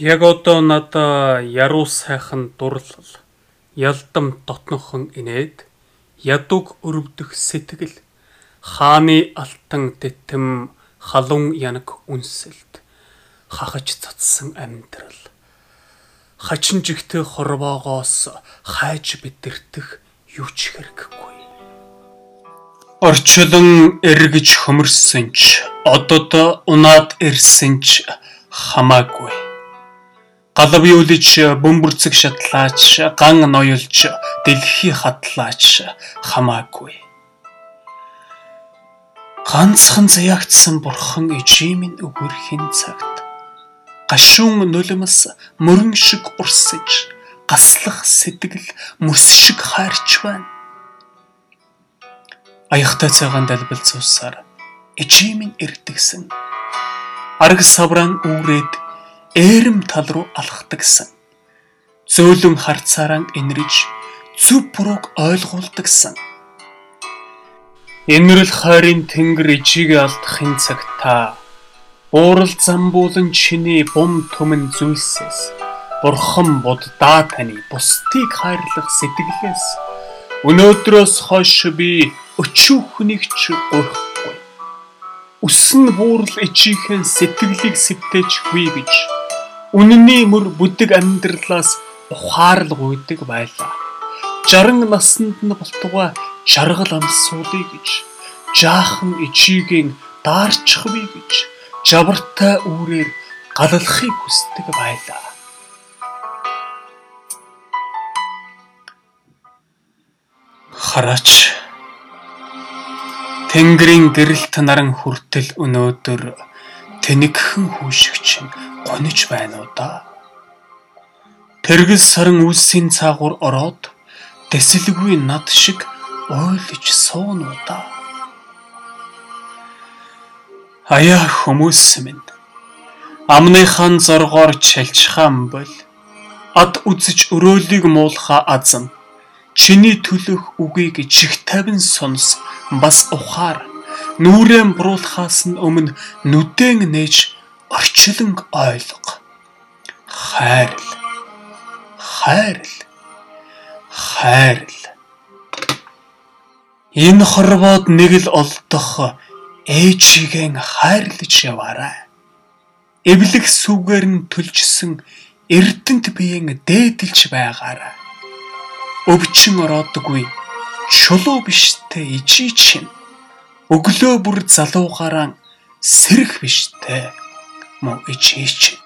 Яг одоо надаа яруу сайхан дурлал ялдам дотнохон инээд ядуг өрөвдөх сэтгэл хааны алтан тэтэм халуун янаг үнсэлт хахаж цацсан амьдрал. Хачин жигтэй хорвоогоос хайж бидэртэх юу ч хэрэггүй. Орчлон эргэж хөмөрсөн ч одод унаад ирсэн ч хамаагүй Галав юулж бөмбөрцөг шатлаач ган ноёлж дэлхий хатлаач хамаагүй. Ганцхан зяагтсан бурхан ижимийн өгөрхийн цагт гашуун нулимс мөрөн шиг урсаж гаслах сэтгэл мөс шиг хайрч байна. Аяхтай цагаан далбал цусаар ижимийн эрдэгсэн арг савран үүрээд ээрэм тал руу алхдагсан. Зөөлөн харцаараа инрэж зүв бурууг ойлгуулдагсан. Инрэл хайрын тэнгэр ижигээ алдахын цагта уурал замбуулан чиний бум төмөн зүйлсээс бурхан буддаа таны бусдыг хайрлах сэтгэлээс өнөөдрөөс хойш би өчүүхнийг ч гурхгүй. Үсэн буурал ичийнхэн сэтгэлийг сэвтээжгүй гэж Үнэний мөр бүдэг амьдралаас ухаарлаг уйдаг байлаа. 60 наснд нь болтугай жаргал амсуулъя гэж жаахан ичигийн даарчихвэ гэж жавартай үүрээр галалхыг хүсдэг байлаа. Хараач Тэнгэрийн гэрэлт наран хүртэл өнөөдөр тэнэгхэн хүүшигч нь гониж байна уу да. Тэргэл саран үлсийн цаагуур ороод дэсэлгүй над шиг ойлж суун уу да. Аяа хүмүүс минь амныхан зоргоор чалчхаан бол ад үзэж өрөөлийг муулха азан чиний төлөх үгийг чих тавин сонс бас ухаар нүрэн буруулахаас нь өмнө нүдэн нээж орчлон ойлго. Хайрл. Хайрл. Хайрл. Энэ хорвоод нэг л олдох ээжигээ хайрлаж яваарай. Эвлэх сүгээр нь төлжсөн эрдэнэт биеийн дээдэлж байгаарай. Өвчин ороодгүй чулуу биштэй ижий чинь өглөө бүр залуугаараа сэрэх биштэй мов і чищі.